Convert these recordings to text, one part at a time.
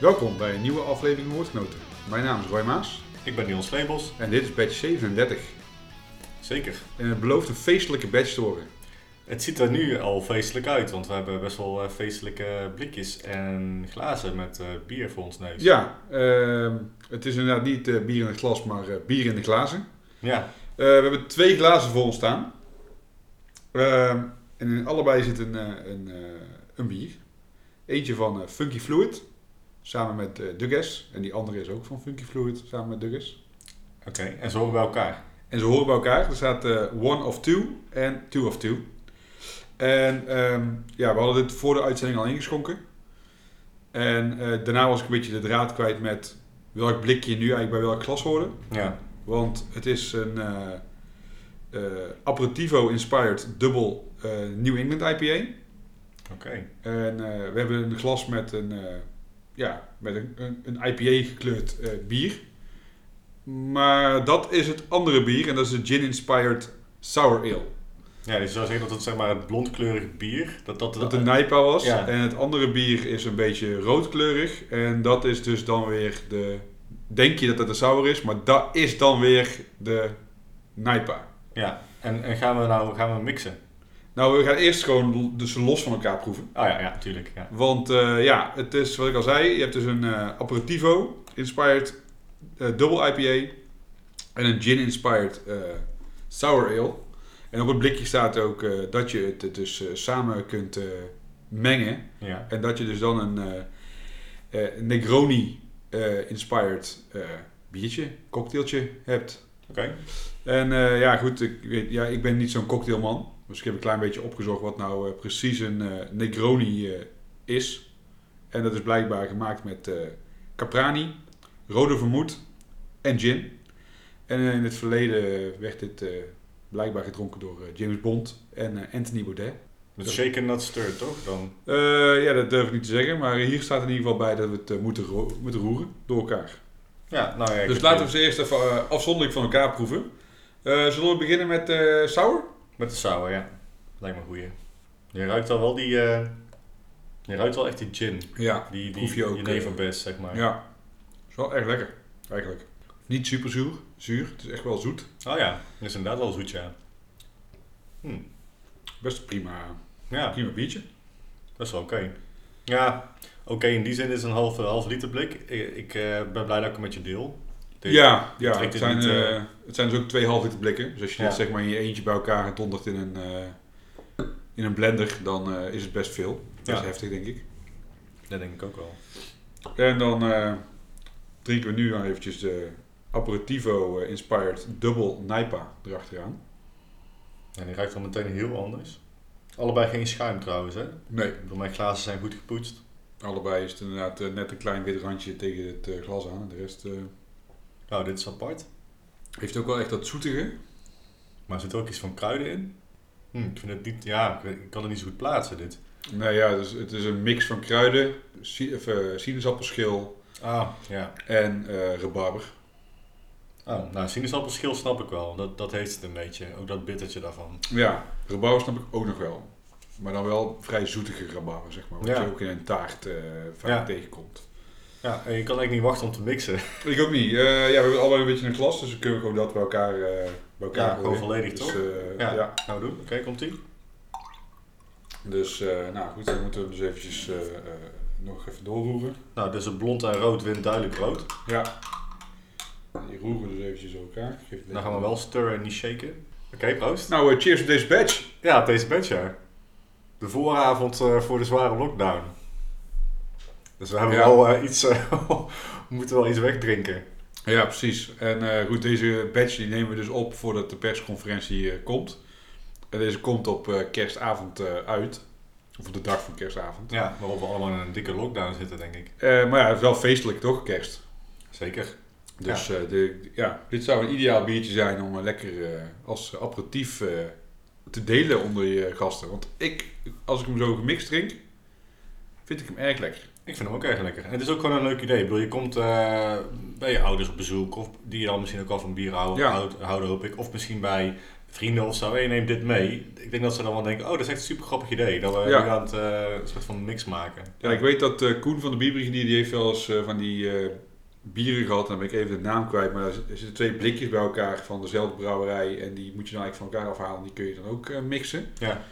Welkom bij een nieuwe aflevering Woordgenoten. Mijn naam is Roy Maas Ik ben Niels Lebels. en dit is badge 37. Zeker. En het belooft een feestelijke badge te worden. Het ziet er nu al feestelijk uit, want we hebben best wel eh, feestelijke blikjes en glazen met eh, bier voor ons neus. Ja, ehm, het is inderdaad niet eh, bier in het glas, maar bier in de glazen. Ja, we hebben twee glazen voor ons staan. Ehm, en in allebei zit een, een, een bier. Eentje van Funky Fluid, samen met eh Dugges. En die andere is ook van Funky Fluid, samen met Dugges. oké. En zo horen bij elkaar. En ze horen bij elkaar. Er staat eh, one of two en two of two. En ehm, ja, we hadden dit voor de uitzending al ingeschonken. En eh, daarna was ik een beetje de draad kwijt met welk blikje nu eigenlijk bij welk glas hoorde. Ja, Want het is een eh eh, Aperitivo Inspired Double eh, New England IPA. oké. En we hebben een glas met een, ja, met een, een, een IPA gekleurd eh, bier. Maar dat is het andere bier en dat is de Gin Inspired Sour Ale. Ja, dus je zou zeggen dat het zeg maar het blondkleurig bier, dat dat... Dat de Nijpa was. Ja. En het andere bier is een beetje roodkleurig. En dat is dus dan weer de... Denk je dat het de sour is, maar dat is dan weer de Nijpa. Ja, en, en gaan we nou gaan we mixen? Nou, we gaan eerst gewoon dus los van elkaar proeven. Oh ja, ja, tuurlijk. Ja. Want eh, ja, het is wat ik al zei. Je hebt dus een eh, Aperitivo Inspired eh, Double IPA. En een Gin Inspired Sour Ale. En op het blikje staat ook dat je het dus samen kunt mengen. ja. En dat je dus dan een Negroni Inspired biertje, cocktailtje hebt. Oké. En ja, goed, ik, weet, ja, ik ben niet zo'n cocktailman. Dus ik heb een klein beetje opgezocht wat nou eh, precies een eh, Negroni eh, is. En dat is blijkbaar gemaakt met Caprani, rode vermoed en gin. En in het verleden werd dit blijkbaar gedronken door James Bond en Anthony Baudet. Met shaken not stirred, toch? Dan... Ja, dat durf ik niet te zeggen. Maar hier staat in ieder geval bij dat we het moeten, ro- moeten roeren door elkaar. Ja, nou ja. dus laten we ze eerst even afzonderlijk van elkaar proeven. Zullen we beginnen met sour? Met de sour, ja. Lijkt me een goeie. Je ruikt al wel die... eh, je ruikt wel echt die gin. Ja. Die, die Proef je ook, jeneverbes, zeg maar. Ja. Is wel echt lekker, eigenlijk. Niet super zuur. zuur. Het is echt wel zoet. Oh ja, dat is inderdaad wel zoet, ja. Hm. Best prima, Ja, prima biertje. dat is wel oké. Ja, oké, in die zin is het een half, half liter blik. Ik, ik eh, ben blij dat ik hem met je deel. Ja, ja het, zijn, niet, eh, eh, het zijn dus ook twee half liter blikken. Dus als je dit zeg maar in je eentje bij elkaar dondert in een, eh, in een blender, dan is het best veel. Dat is Ja. heftig, denk ik. Dat denk ik ook wel. En dan drinken we nu nog eventjes de Aperitivo Inspired Double Naipa erachteraan. En die ruikt dan meteen heel anders. Allebei geen schuim trouwens, hè? Nee, bedoel, mijn glazen zijn goed gepoetst. allebei is het inderdaad net een klein wit randje tegen het glas aan. En de rest Nou, dit is apart. heeft ook wel echt dat zoetige. Maar er zit ook iets van kruiden in. Hm, ik vind het niet... Ja, ik, kan het niet zo goed plaatsen, dit. Nou ja, dus het is een mix van kruiden, si- of, eh, sinaasappelschil Ah, ja. en eh rabarber. Oh, nou, sinaasappelschil snap ik wel. Dat, dat heeft het een beetje. Ook dat bittertje daarvan. Ja, rabarber snap ik ook nog wel. Maar dan wel vrij zoetige rabarber, zeg maar. Wat Ja. je ook in een taart eh vaak Ja. tegenkomt. Ja, en je kan eigenlijk niet wachten om te mixen. Ik ook niet. Eh, ja, we hebben allebei een beetje een glas, dus we kunnen gewoon dat bij elkaar, eh bij elkaar Ja, gewoon volledig, dus, toch? eh, Ja. ja. Nou, doen. Oké, komt-ie. Dus, eh, nou goed, dan moeten we dus eventjes nog even doorroeren. Nou, dus het blond en rood wint duidelijk rood. Ja. Die roeren dus eventjes door elkaar. Geef Dan gaan we wel stirren en niet shaken. Oké, proost. Nou, cheers op deze badge. Ja, op deze badge, ja. De vooravond voor de zware lockdown. Dus we hebben Ja. wel eh, iets... we moeten wel iets wegdrinken. Ja, precies. En eh, goed, deze badge die nemen we dus op voordat de persconferentie eh, komt. En deze komt op kerstavond uit. Of op de dag van kerstavond. Ja, waarop we allemaal in een dikke lockdown zitten, denk ik. Maar ja, het is wel feestelijk toch, kerst. Zeker. Dus de, ja, dit zou een ideaal biertje zijn om lekker als aperitief te delen onder je gasten. Want ik, als ik hem zo gemixt drink, vind ik hem erg lekker. Ik vind hem ook erg lekker. En het is ook gewoon een leuk idee. Ik bedoel, je komt eh, bij je ouders op bezoek, of die dan misschien ook al van bier houden, Ja. houden hoop ik. Of misschien bij vrienden of zo en je neemt dit mee. Ik denk dat ze dan wel denken, oh dat is echt een super grappig idee. Dat we Ja. nu aan het eh, een soort van mix maken. Ja, ik weet dat eh, Koen van de Bierbrigadier, die heeft wel eens van die bieren gehad. Dan ben ik even de naam kwijt. Maar er zitten twee blikjes bij elkaar van dezelfde brouwerij. En die moet je dan eigenlijk van elkaar afhalen. Die kun je dan ook mixen. Ja.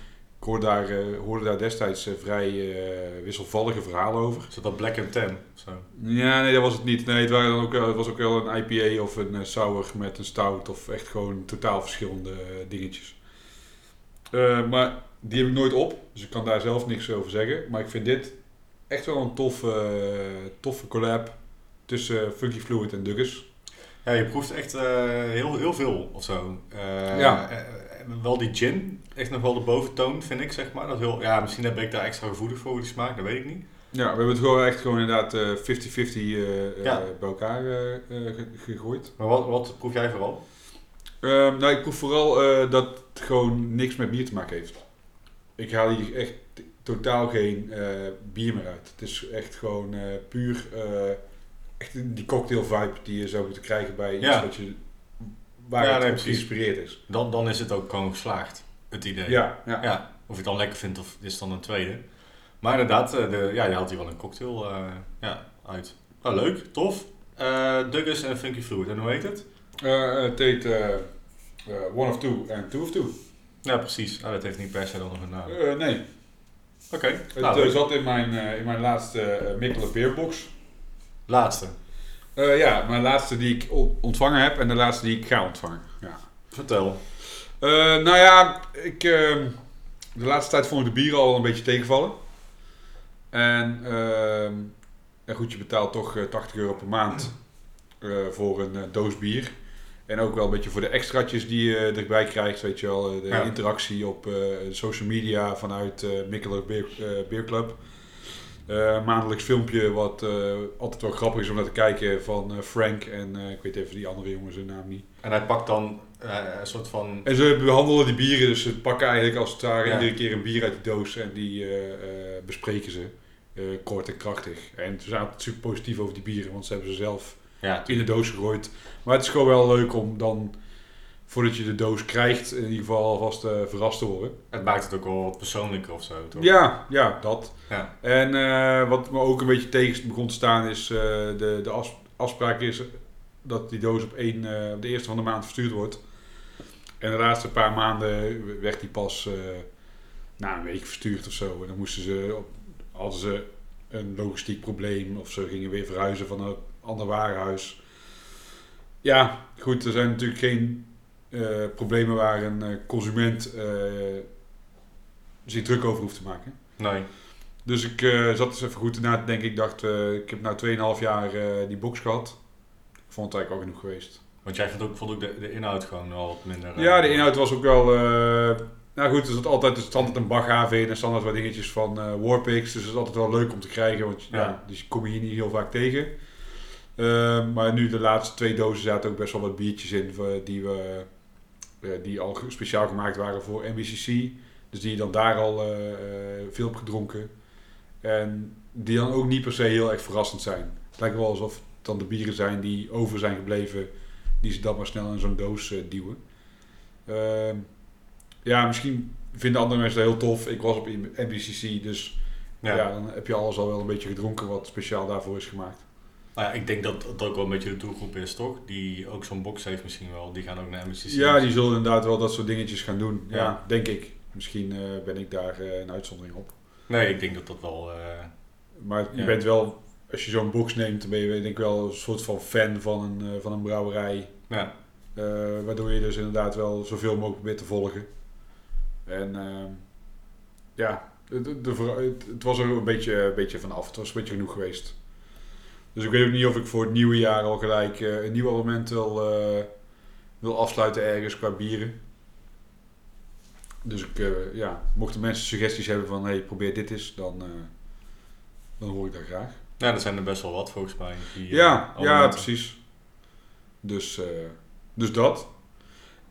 Hoorde daar, eh, hoorde daar destijds eh, vrij eh, wisselvallige verhalen over. Is dat Black and Tan zo? Ja, nee, dat was het niet. Nee, het, waren dan ook, het was ook wel een IPA of een sour met een stout. Of echt gewoon totaal verschillende dingetjes. Maar die heb ik nooit op. Dus ik kan daar zelf niks over zeggen. Maar ik vind dit echt wel een toffe, toffe collab tussen Funky Fluid en Dugges. Ja, je proeft echt heel, heel veel of zo. Ja. Eh, eh, wel die gin, echt nog wel de boventoon vind ik, zeg maar. Dat heel, ja, misschien ben ik daar extra gevoelig voor, die smaak, dat weet ik niet. Ja, we hebben het gewoon echt gewoon inderdaad eh, 50-50 eh, eh, Ja. bij elkaar eh, eh, ge- gegooid. Maar wat, wat proef jij vooral? Ehm, nou, ik proef vooral eh, dat het gewoon niks met bier te maken heeft. Ik haal hier echt totaal geen eh, bier meer uit. Het is echt gewoon eh, puur eh, echt die cocktail vibe die je zou moeten krijgen bij iets Ja. wat je, waar Ja, het nee, op geïnspireerd is. Dan, dan is het ook gewoon geslaagd, het idee. Ja, ja. Ja, of je het dan lekker vindt of is dan een tweede. Maar inderdaad, eh, de, ja, je haalt hier wel een cocktail eh, ja, uit. Oh, leuk, tof. Eh Douglas en Funky Fluid, en hoe heet het? Eh, het heet One of Two en Two of Two. Ja, precies. Ah, dat heeft niet per se dan nog een naam. Eh, nee, Oké, het nou, zat in mijn, eh, in mijn laatste uh, Mikkelen Beerbox. laatste. Eh, ja, mijn laatste die ik ontvangen heb en de laatste die ik ga ontvangen. Ja. Vertel. Eh, nou ja, ik, ehm, de laatste tijd vond ik de bieren al een beetje tegenvallen. En ehm, goed, je betaalt toch eh, 80 euro per maand eh, voor een eh, doos bier. En ook wel een beetje voor de extraatjes die je erbij krijgt, weet je wel. eh, De Ja. interactie op eh, social media vanuit eh Mikkeler Beer, eh, Eh, maandelijks filmpje wat eh, altijd wel grappig is om naar te kijken van eh, Frank en ik weet even die andere jongen zijn naam niet. En hij pakt dan een soort van... En ze behandelen die bieren, dus ze pakken eigenlijk als het ware Ja. iedere keer een bier uit die doos en die bespreken ze. kort en krachtig. En ze zijn altijd super positief over die bieren, want ze hebben ze zelf Ja, in de doos gegooid. Maar het is gewoon wel leuk om dan, voordat je de doos krijgt, in ieder geval alvast eh, verrast te worden. het maakt het ook wel wat persoonlijker of zo, toch? Ja, ja, dat. Ja. En eh, wat me ook een beetje tegen begon te staan is, eh, de, de as- afspraak is dat die doos op, één, op de eerste van de maand verstuurd wordt. En de laatste paar maanden werd die pas na een week verstuurd of zo. En dan moesten ze, op, hadden ze een logistiek probleem of ze gingen weer verhuizen van een ander warenhuis. Ja, goed, er zijn natuurlijk geen eh, problemen waar een eh, consument eh, zich druk over hoeft te maken. Nee. Dus ik zat eens even goed na te denken. Ik dacht, ik heb nou 2,5 jaar die box gehad. Ik vond het eigenlijk al genoeg geweest. Want jij vond ook, vond ook de, de inhoud gewoon wel wat minder... Ja, de inhoud was ook wel... nou goed, er zat altijd er altijd een baghaven in en standaard wat dingetjes van Warpix. Dus dat is altijd wel leuk om te krijgen, want ja. Ja. die kom je hier niet heel vaak tegen. Maar nu de laatste twee dozen zaten ook best wel wat biertjes in die, we, die al speciaal gemaakt waren voor NBCC. Dus die je dan daar al eh, eh, veel op gedronken. En die dan ook niet per se heel erg verrassend zijn. Het lijkt wel alsof het dan de bieren zijn die over zijn gebleven, die ze dan maar snel in zo'n doos eh, duwen. Ehm, ja, misschien vinden andere mensen dat heel tof. Ik was op NBCC, dus ja. Ja. dan heb je alles al wel een beetje gedronken wat speciaal daarvoor is gemaakt. Nou ja, ik denk dat het ook wel een beetje de doelgroep is, toch? Die ook zo'n box heeft misschien wel. Die gaan ook naar MSCC. Ja, die zullen inderdaad wel dat soort dingetjes gaan doen. Ja, Ja. denk ik. Misschien eh, ben ik daar eh, een uitzondering op. Nee, ik denk dat dat wel... eh, Maar je Ja. bent wel, als je zo'n box neemt, dan ben je denk ik wel een soort van fan van een, van een brouwerij. ja. Waardoor je dus inderdaad wel zoveel mogelijk probeert te volgen. En ehm, ja, de, de, de ver- het, het was er een beetje, een beetje vanaf. Het was een beetje genoeg geweest. Dus ik weet ook niet of ik voor het nieuwe jaar al gelijk eh, een nieuw abonnement wil, eh, wil afsluiten ergens qua bieren. Dus ik, eh, ja, mochten mensen suggesties hebben van hey, probeer dit eens, dan, dan hoor ik dat graag. ja, er zijn er best wel wat volgens mij. Die, Ja, ja, precies. Dus, dus dat.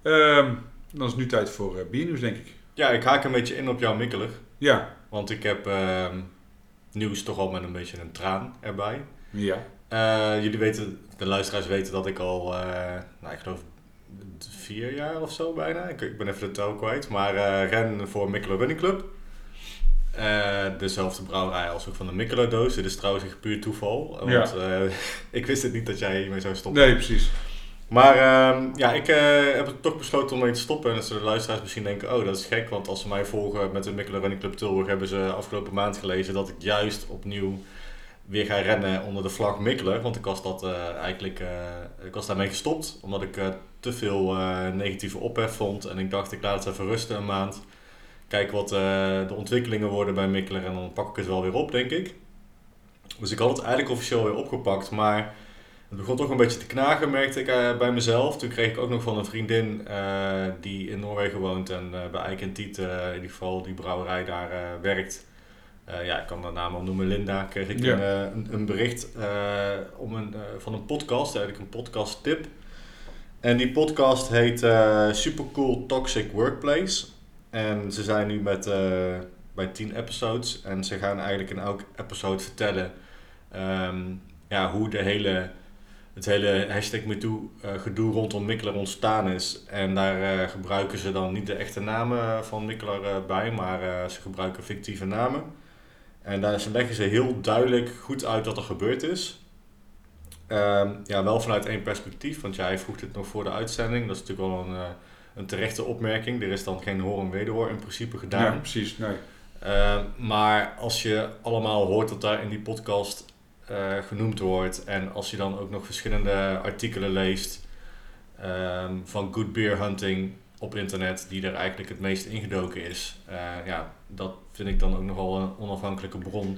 Ehm, dan is het nu tijd voor biernieuws, denk ik. Ja, ik haak een beetje in op jouw mikkelig. Ja. Want ik heb ehm, nieuws toch al met een beetje een traan erbij. Ja. Eh, jullie weten, de luisteraars weten dat ik al, eh, nou ik geloof vier jaar of zo bijna. Ik, ik ben even de tel kwijt. Maar eh, ren voor Mikkeler Running Club. Dezelfde brouwerij als ook van de Mikkeler doos. Dit is trouwens echt puur toeval. Want ik wist het niet dat jij hiermee zou stoppen. Nee, precies. Maar ehm, ja, ik heb het toch besloten om mee te stoppen. En dat de luisteraars misschien denken, oh dat is gek. Want als ze mij volgen met de Mikkeler Running Club Tilburg... hebben ze afgelopen maand gelezen dat ik juist opnieuw weer ga rennen onder de vlag Mikkeler. Want ik was, dat, eh, eigenlijk, eh, ik was daarmee gestopt. Omdat ik eh, te veel negatieve ophef vond. En ik dacht, ik laat het even rusten een maand. Kijk wat de ontwikkelingen worden bij Mikkeler. En dan pak ik het wel weer op, denk ik. Dus ik had het eigenlijk officieel weer opgepakt. Maar het begon toch een beetje te knagen, merkte ik bij mezelf. Toen kreeg ik ook nog van een vriendin die in Noorwegen woont. En bij Eik en Tiet, in ieder geval die brouwerij daar werkt. Eh, ja, ik kan de naam al noemen, Linda. Kreeg ik Ja. een, eh, een, een bericht eh, om een, van een podcast, eigenlijk een podcast tip. En die podcast heet Supercool Toxic Workplace. En ze zijn nu met, bij 10 episodes. En ze gaan eigenlijk in elke episode vertellen ehm, ja, hoe de hele, het hele hashtag MeToo gedoe rondom Mikkeler ontstaan is. En daar gebruiken ze dan niet de echte namen van Mikkeler eh, bij, maar ze gebruiken fictieve namen. En daar leggen ze heel duidelijk goed uit wat er gebeurd is. Ehm, ja, wel vanuit één perspectief, want jij vroeg dit nog voor de uitzending. Dat is natuurlijk wel een, eh, een terechte opmerking. Er is dan geen hoor en wederhoor in principe gedaan. Ja, precies. Nee. Uh, maar als je allemaal hoort wat daar in die podcast eh, genoemd wordt en als je dan ook nog verschillende artikelen leest ehm, van good beer hunting op internet, die er eigenlijk het meest ingedoken is, eh, ja, dat vind ik dan ook nogal een onafhankelijke bron.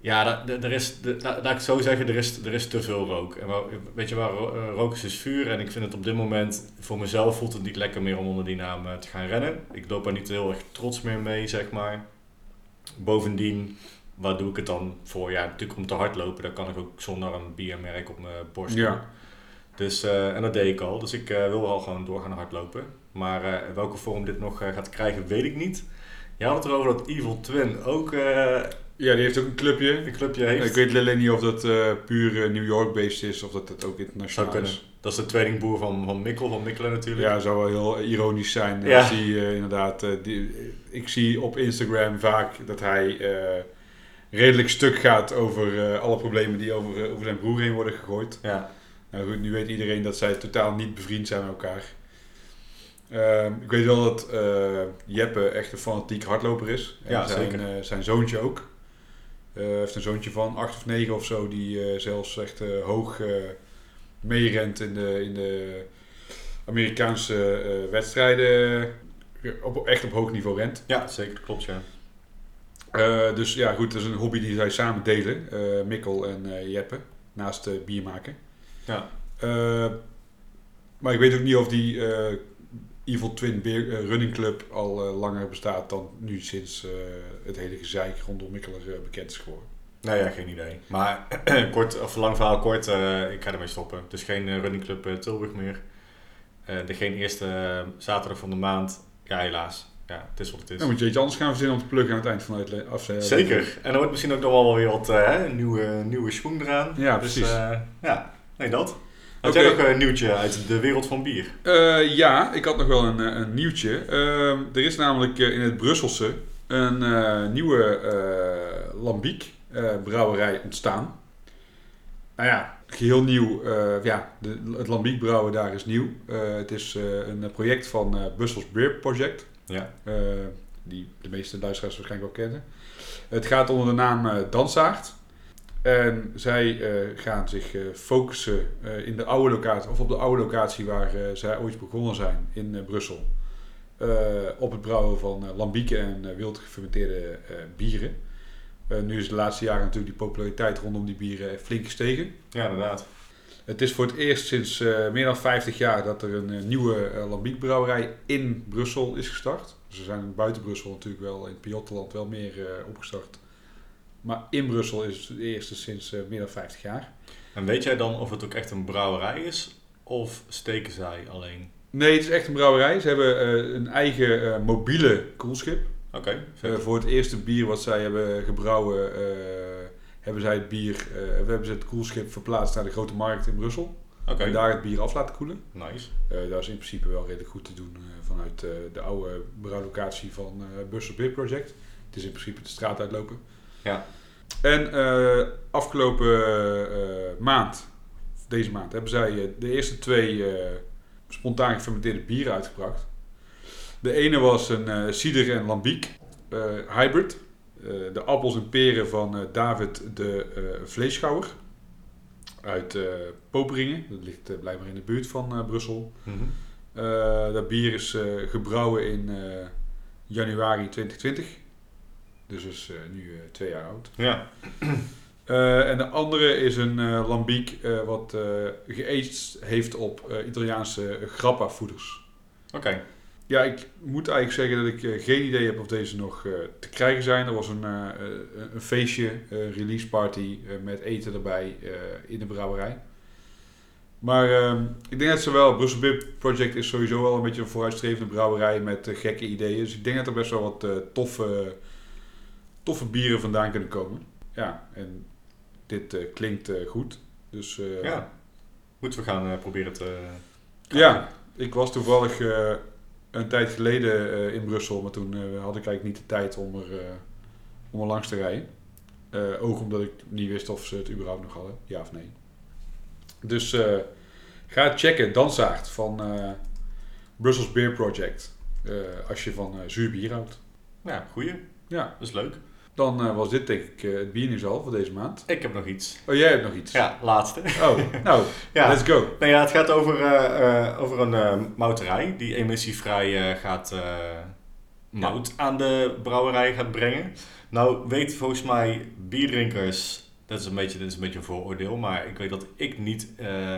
Ja, er is, de- la- laat ik het zo zeggen, er is, er is te veel rook. En weet je waar, eh, rook is, is vuur. En ik vind het op dit moment, voor mezelf voelt het niet lekker meer om onder die naam eh, te gaan rennen. Ik loop er niet heel erg trots meer mee, zeg maar. Bovendien, waar doe ik het dan voor? Ja, natuurlijk om te hardlopen, dan kan ik ook zonder een biermerk op mijn borst doen. Ja. Dus, eh, en dat deed ik al. Dus ik eh, wil wel gewoon doorgaan hardlopen. Maar eh, welke vorm dit nog gaat krijgen, weet ik niet. Je had het erover dat Evil Twin ook ja, die heeft ook een clubje. een clubje heeft. Ik weet alleen niet of dat puur New York-based is of dat het ook internationaal is. Dat is de tweelingboer van, van Mikkel, van Mikkelen natuurlijk. Ja, zou wel heel ironisch zijn Ja. hij eh, inderdaad... die, ik zie op Instagram vaak dat hij redelijk stuk gaat over alle problemen die over, over zijn broer heen worden gegooid. Ja. Nou goed, nu weet iedereen dat zij totaal niet bevriend zijn met elkaar. Ehm, ik weet wel dat eh, Jeppe echt een fanatiek hardloper is. En Ja, zijn, zeker. eh, zijn zoontje ook. Eh, heeft een zoontje van acht of negen of zo, die zelfs echt hoog meerent in de, in de Amerikaanse wedstrijden. Op, echt op hoog niveau rent. ja, zeker. Klopt, ja. Dus ja, goed, dat is een hobby die zij samen delen, Mikkel en Jeppe, naast bier maken. Ja. Eh, maar ik weet ook niet of die eh, Evil Twin Beer, eh, Running Club al langer bestaat dan nu sinds het hele gezeik rondom Mikkeler bekend is geworden. Nou ja, geen idee. Maar kort, of lang verhaal kort, ik ga ermee stoppen. Dus geen running club Tilburg meer. De geen eerste zaterdag van de maand. Ja, helaas. Ja, het is wat het is. Dan moet je iets anders gaan verzinnen om te pluggen aan het eind van de uitle- afzet. Zeker. En er wordt misschien ook nog wel weer wat nieuwe, nieuwe schoen eraan. Ja, dus, precies. ja, nee dat. Had jij nog een nieuwtje uit de wereld van bier? Eh, ja, ik had nog wel een, eh, een nieuwtje. Ehm, er is namelijk eh, in het Brusselse een nieuwe Lambiek brouwerij ontstaan. Nou ja, geheel nieuw. ja, de, het Lambiek brouwen daar is nieuw. Het is een project van Brussels Beer Project. Ja. die de meeste luisteraars waarschijnlijk wel kennen. Het gaat onder de naam Dansaard. En zij eh, gaan zich eh, focussen eh, in de oude locatie, of op de oude locatie waar zij ooit begonnen zijn in Brussel. op het brouwen van lambieken en wild gefermenteerde bieren. Nu is de laatste jaren natuurlijk die populariteit rondom die bieren flink gestegen. ja, inderdaad. Het is voor het eerst sinds meer dan 50 jaar dat er een nieuwe lambiekbrouwerij in Brussel is gestart. Dus er zijn buiten Brussel natuurlijk wel in het Pajottenland wel meer opgestart. Maar in Brussel is het de eerste sinds eh, meer dan 50 jaar. En weet jij dan of het ook echt een brouwerij is? Of steken zij alleen? Nee, het is echt een brouwerij. Ze hebben eh, een eigen eh, mobiele koelschip. Oké, voor het eerste bier wat zij hebben gebrouwen, hebben zij het bier, we hebben ze het koelschip verplaatst naar de grote markt in Brussel. Oké, En daar het bier af laten koelen. nice. Dat is in principe wel redelijk goed te doen vanuit de oude brouwlocatie van eh Bussel Beer Project. Het is in principe de straat uitlopen. Ja. En eh, afgelopen eh, maand, deze maand, hebben zij eh, de eerste twee spontaan gefermenteerde bieren uitgebracht. De ene was een cider en lambiek hybrid. De appels en peren van David de eh Vleeschouwer. Uit Poperingen. Dat ligt blijkbaar in de buurt van Brussel. Mhm. Dat bier is gebrouwen in januari 2020. Dus is eh, nu eh, twee jaar oud. Ja, Eh, en de andere is een lambiek wat geaged heeft op Italiaanse grappa voeders. oké. Ja, ik moet eigenlijk zeggen dat ik geen idee heb of deze nog te krijgen zijn. Er was een, een feestje, release party met eten erbij in de brouwerij. Maar ehm, ik denk dat ze wel, Brussel Beer Project is sowieso wel een beetje een vooruitstrevende brouwerij met gekke ideeën. Dus ik denk dat er best wel wat toffe, toffe bieren vandaan kunnen komen. Ja, en dit eh, klinkt eh, goed. Dus eh, Ja. Moeten we gaan proberen te... ja, ik was toevallig een tijd geleden in Brussel, maar toen had ik eigenlijk niet de tijd om er, om er langs te rijden. Ook omdat ik niet wist of ze het überhaupt nog hadden, ja of nee. Dus ga checken, Dansaard van Brussels Beer Project. als je van zuur bier houdt. Ja, goeie. Ja, Dat is leuk. Dan eh, was dit denk ik eh, het al voor deze maand. Ik heb nog iets. Oh, jij hebt nog iets? Ja, laatste. Oh, nou, Ja, let's go. Nou ja, het gaat over, eh, over een mouterij die emissievrij gaat mout aan de brouwerij gaat brengen. Nou, weet volgens mij bierdrinkers, dat is een beetje, dat is een beetje een vooroordeel, maar ik weet dat ik niet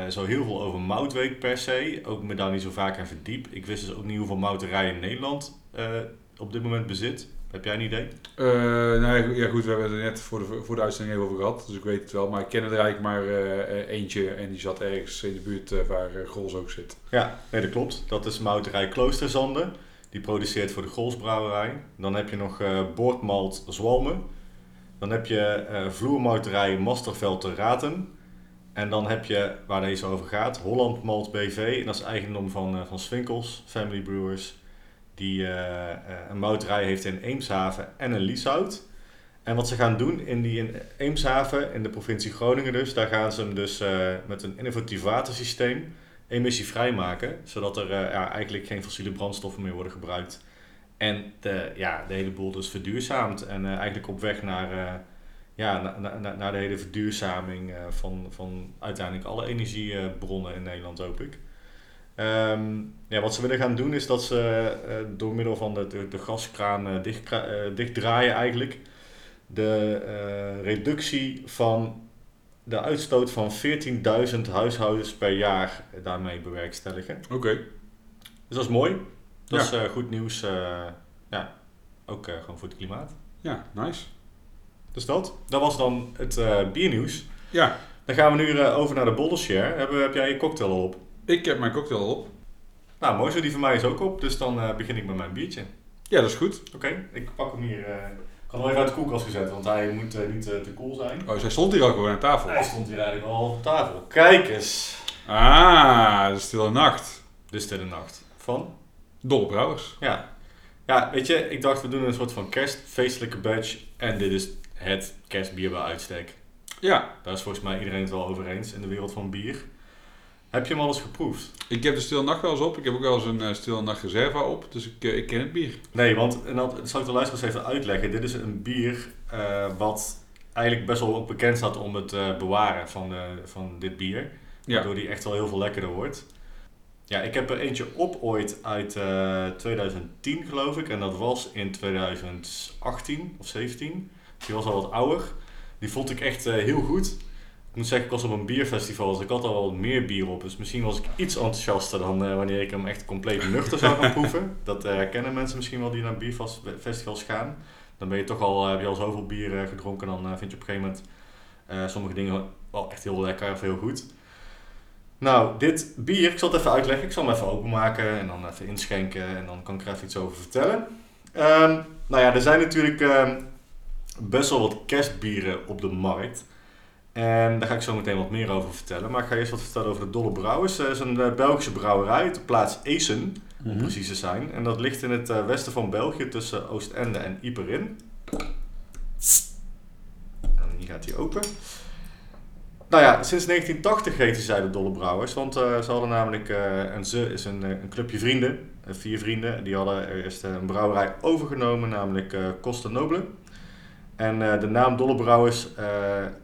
zo heel veel over mout weet per se. Ook me daar niet zo vaak aan verdiep. Ik wist dus ook niet hoeveel mouterijen Nederland eh, op dit moment bezit. Heb jij een idee? Eh, nou ja, goed- we hebben het er net voor de, voor de uitzending even over gehad, dus ik weet het wel. Maar ik ken er eigenlijk maar eh, eh, eentje en die zat ergens in de buurt waar Grols ook zit. Ja, nee, dat klopt. Dat is mouterij Kloosterzande. Die produceert voor de Golsbrouwerij. Dan heb je nog Boordmalt Zwalmen. Dan heb je vloermouterij Masterveld te Raten. En dan heb je, waar deze over gaat, Holland Malt BV. En dat is eigendom van, van Swinkels, Family Brewers. Die eh, eh, een mouterij heeft in Eemshaven en een Lieshout. En wat ze gaan doen in die in Eemshaven, in de provincie Groningen dus, daar gaan ze hem dus eh, met een innovatief watersysteem emissievrij maken, zodat er eigenlijk geen fossiele brandstoffen meer worden gebruikt. En de, ja, de hele boel dus verduurzaamt en eigenlijk op weg naar, ja, na- na- na- naar de hele verduurzaming van, van uiteindelijk alle energiebronnen in Nederland, hoop ik. Ehm, ja, wat ze willen gaan doen is dat ze eh, door middel van de, de, de gaskraan eh, dichtkra- eh, dichtdraaien eigenlijk de reductie van de uitstoot van 14.000 huishoudens per jaar daarmee bewerkstelligen. Oké, Dus dat is mooi. Dat Ja. is goed nieuws. ja, ook gewoon voor het klimaat. ja, nice. Dus dat. Dat was dan het biernieuws. Ja, Dan gaan we nu over naar de Bouldershare. Heb, heb jij je cocktail al op? Ik heb mijn cocktail op. Nou, mooi zo. Die van mij is ook op. Dus dan eh, begin ik met mijn biertje. Ja, dat is goed. Oké, ik pak hem hier. eh, ik had hem even uit de koelkast gezet, want hij moet eh, niet te koel zijn. Oh, zij stond hier al gewoon aan tafel. Hij stond hier eigenlijk al op tafel. Kijk eens. Ah, de stille nacht. De stille nacht. Van? Dolle Brouwers. Ja. Ja, weet je, ik dacht we doen een soort van kerstfeestelijke badge. En dit is het kerstbier bij uitstek. Ja, Daar is volgens mij iedereen het wel over eens in de wereld van bier. Heb je hem al eens geproefd? ik heb de stille nacht wel eens op. Ik heb ook wel eens een eh, stille nacht reserva op. Dus ik, eh, ik ken het bier. Nee, want en dat, zal ik de luisteraars even uitleggen. Dit is een bier eh, wat eigenlijk best wel ook bekend staat om het bewaren van, van dit bier. Ja, Waardoor die echt wel heel veel lekkerder wordt. Ja, ik heb er eentje op ooit uit eh 2010 geloof ik. En dat was in 2018 of 17. Die was al wat ouder. Die vond ik echt heel goed. Ik moet zeggen, ik was op een bierfestival, dus ik had al wel wat meer bier op. Dus misschien was ik iets enthousiaster dan eh, wanneer ik hem echt compleet nuchter zou gaan proeven. Dat eh, herkennen mensen misschien wel die naar bierfestivals gaan. Dan ben je toch al, eh, heb je al zoveel bier gedronken, dan vind je op een gegeven moment sommige dingen wel echt heel lekker of heel goed. Nou, dit bier, ik zal het even uitleggen. Ik zal hem even openmaken en dan even inschenken en dan kan ik er even iets over vertellen. Ehm, nou ja, er zijn natuurlijk ehm, best wel wat kerstbieren op de markt. En daar ga ik zo meteen wat meer over vertellen. Maar ik ga eerst wat vertellen over de Dolle Brouwers. Het is een eh, Belgische brouwerij uit de plaats Eesen, om Mhm. precies te zijn. En dat ligt in het eh, westen van België tussen Oostende en Ieperin. En hier gaat hij open. Nou ja, sinds 1980 heten zij de Dolle Brouwers. Want eh, ze hadden namelijk, eh, en ze is een, eh, een clubje vrienden, eh, vier vrienden. Die hadden eerst eh, een brouwerij overgenomen, namelijk eh Costa Noble. En eh, de naam Dolle Brouwers eh,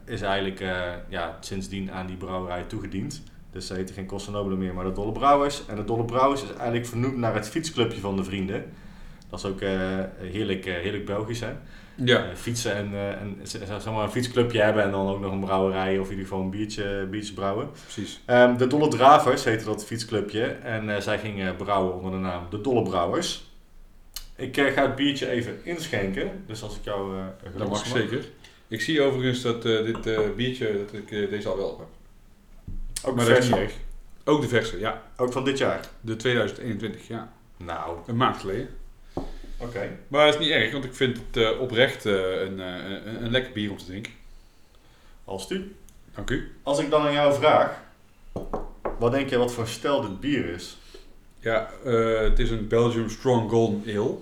is eigenlijk eh, ja, sindsdien aan die brouwerij toegediend. Dus ze heten geen Costa meer, maar de Dolle Brouwers. En de Dolle Brouwers is eigenlijk vernoemd naar het fietsclubje van de vrienden. Dat is ook heerlijk, heerlijk Belgisch, hè? Ja, fietsen en, en zeg maar een fietsclubje hebben en dan ook nog een brouwerij of in ieder geval een biertje, biertje brouwen. precies. Ehm, de Dolle Dravers heette dat fietsclubje en zij gingen brouwen onder de naam De Dolle Brouwers. Ik eh, ga het biertje even inschenken, dus als ik jou een Dat mag zeker. Ik zie overigens dat eh, dit biertje, dat ik deze al wel heb. Ook, maar dat is vers, niet erg. Ook de verse, ja. ook van dit jaar. De 2021, ja. Nou, Een maand geleden. oké. Maar het is niet erg, want ik vind het oprecht een, een, een lekker bier om te drinken. Als u. Dank u. Als ik dan aan jou vraag, wat denk je wat voor stijl dit bier is? Ja, eh, het is een Belgium Strong Golden Ale.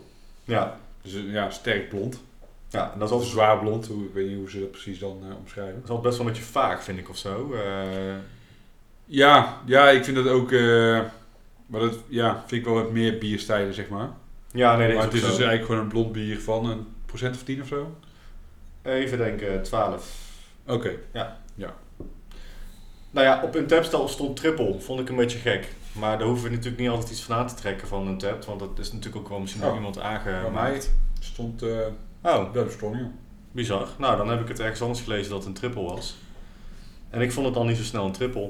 Ja, Dus een, ja, sterk blond. ja en dat is Of altijd, zwaar blond, hoe, ik weet niet hoe ze dat precies dan eh, omschrijven. dat is altijd best wel een beetje vaag, vind ik of zo. Eh, Ja, ja, ik vind dat ook... eh, maar dat ja, vind ik wel wat meer bierstijlen, zeg maar. ja, nee, deze maar het is dus eigenlijk gewoon een blond bier van een procent of tien of zo. Even denken, 12. Oké. Nou ja, op een tapstel stond triple. Vond ik een beetje gek. Maar daar hoeven we natuurlijk niet altijd iets van aan te trekken van een tap. Want dat is natuurlijk ook wel misschien door Oh. iemand Bij mij aangemaakt. stond eh Oh, Strong, ja. bizar. Nou, dan heb ik het ergens anders gelezen dat het een triple was. En ik vond het dan niet zo snel een triple.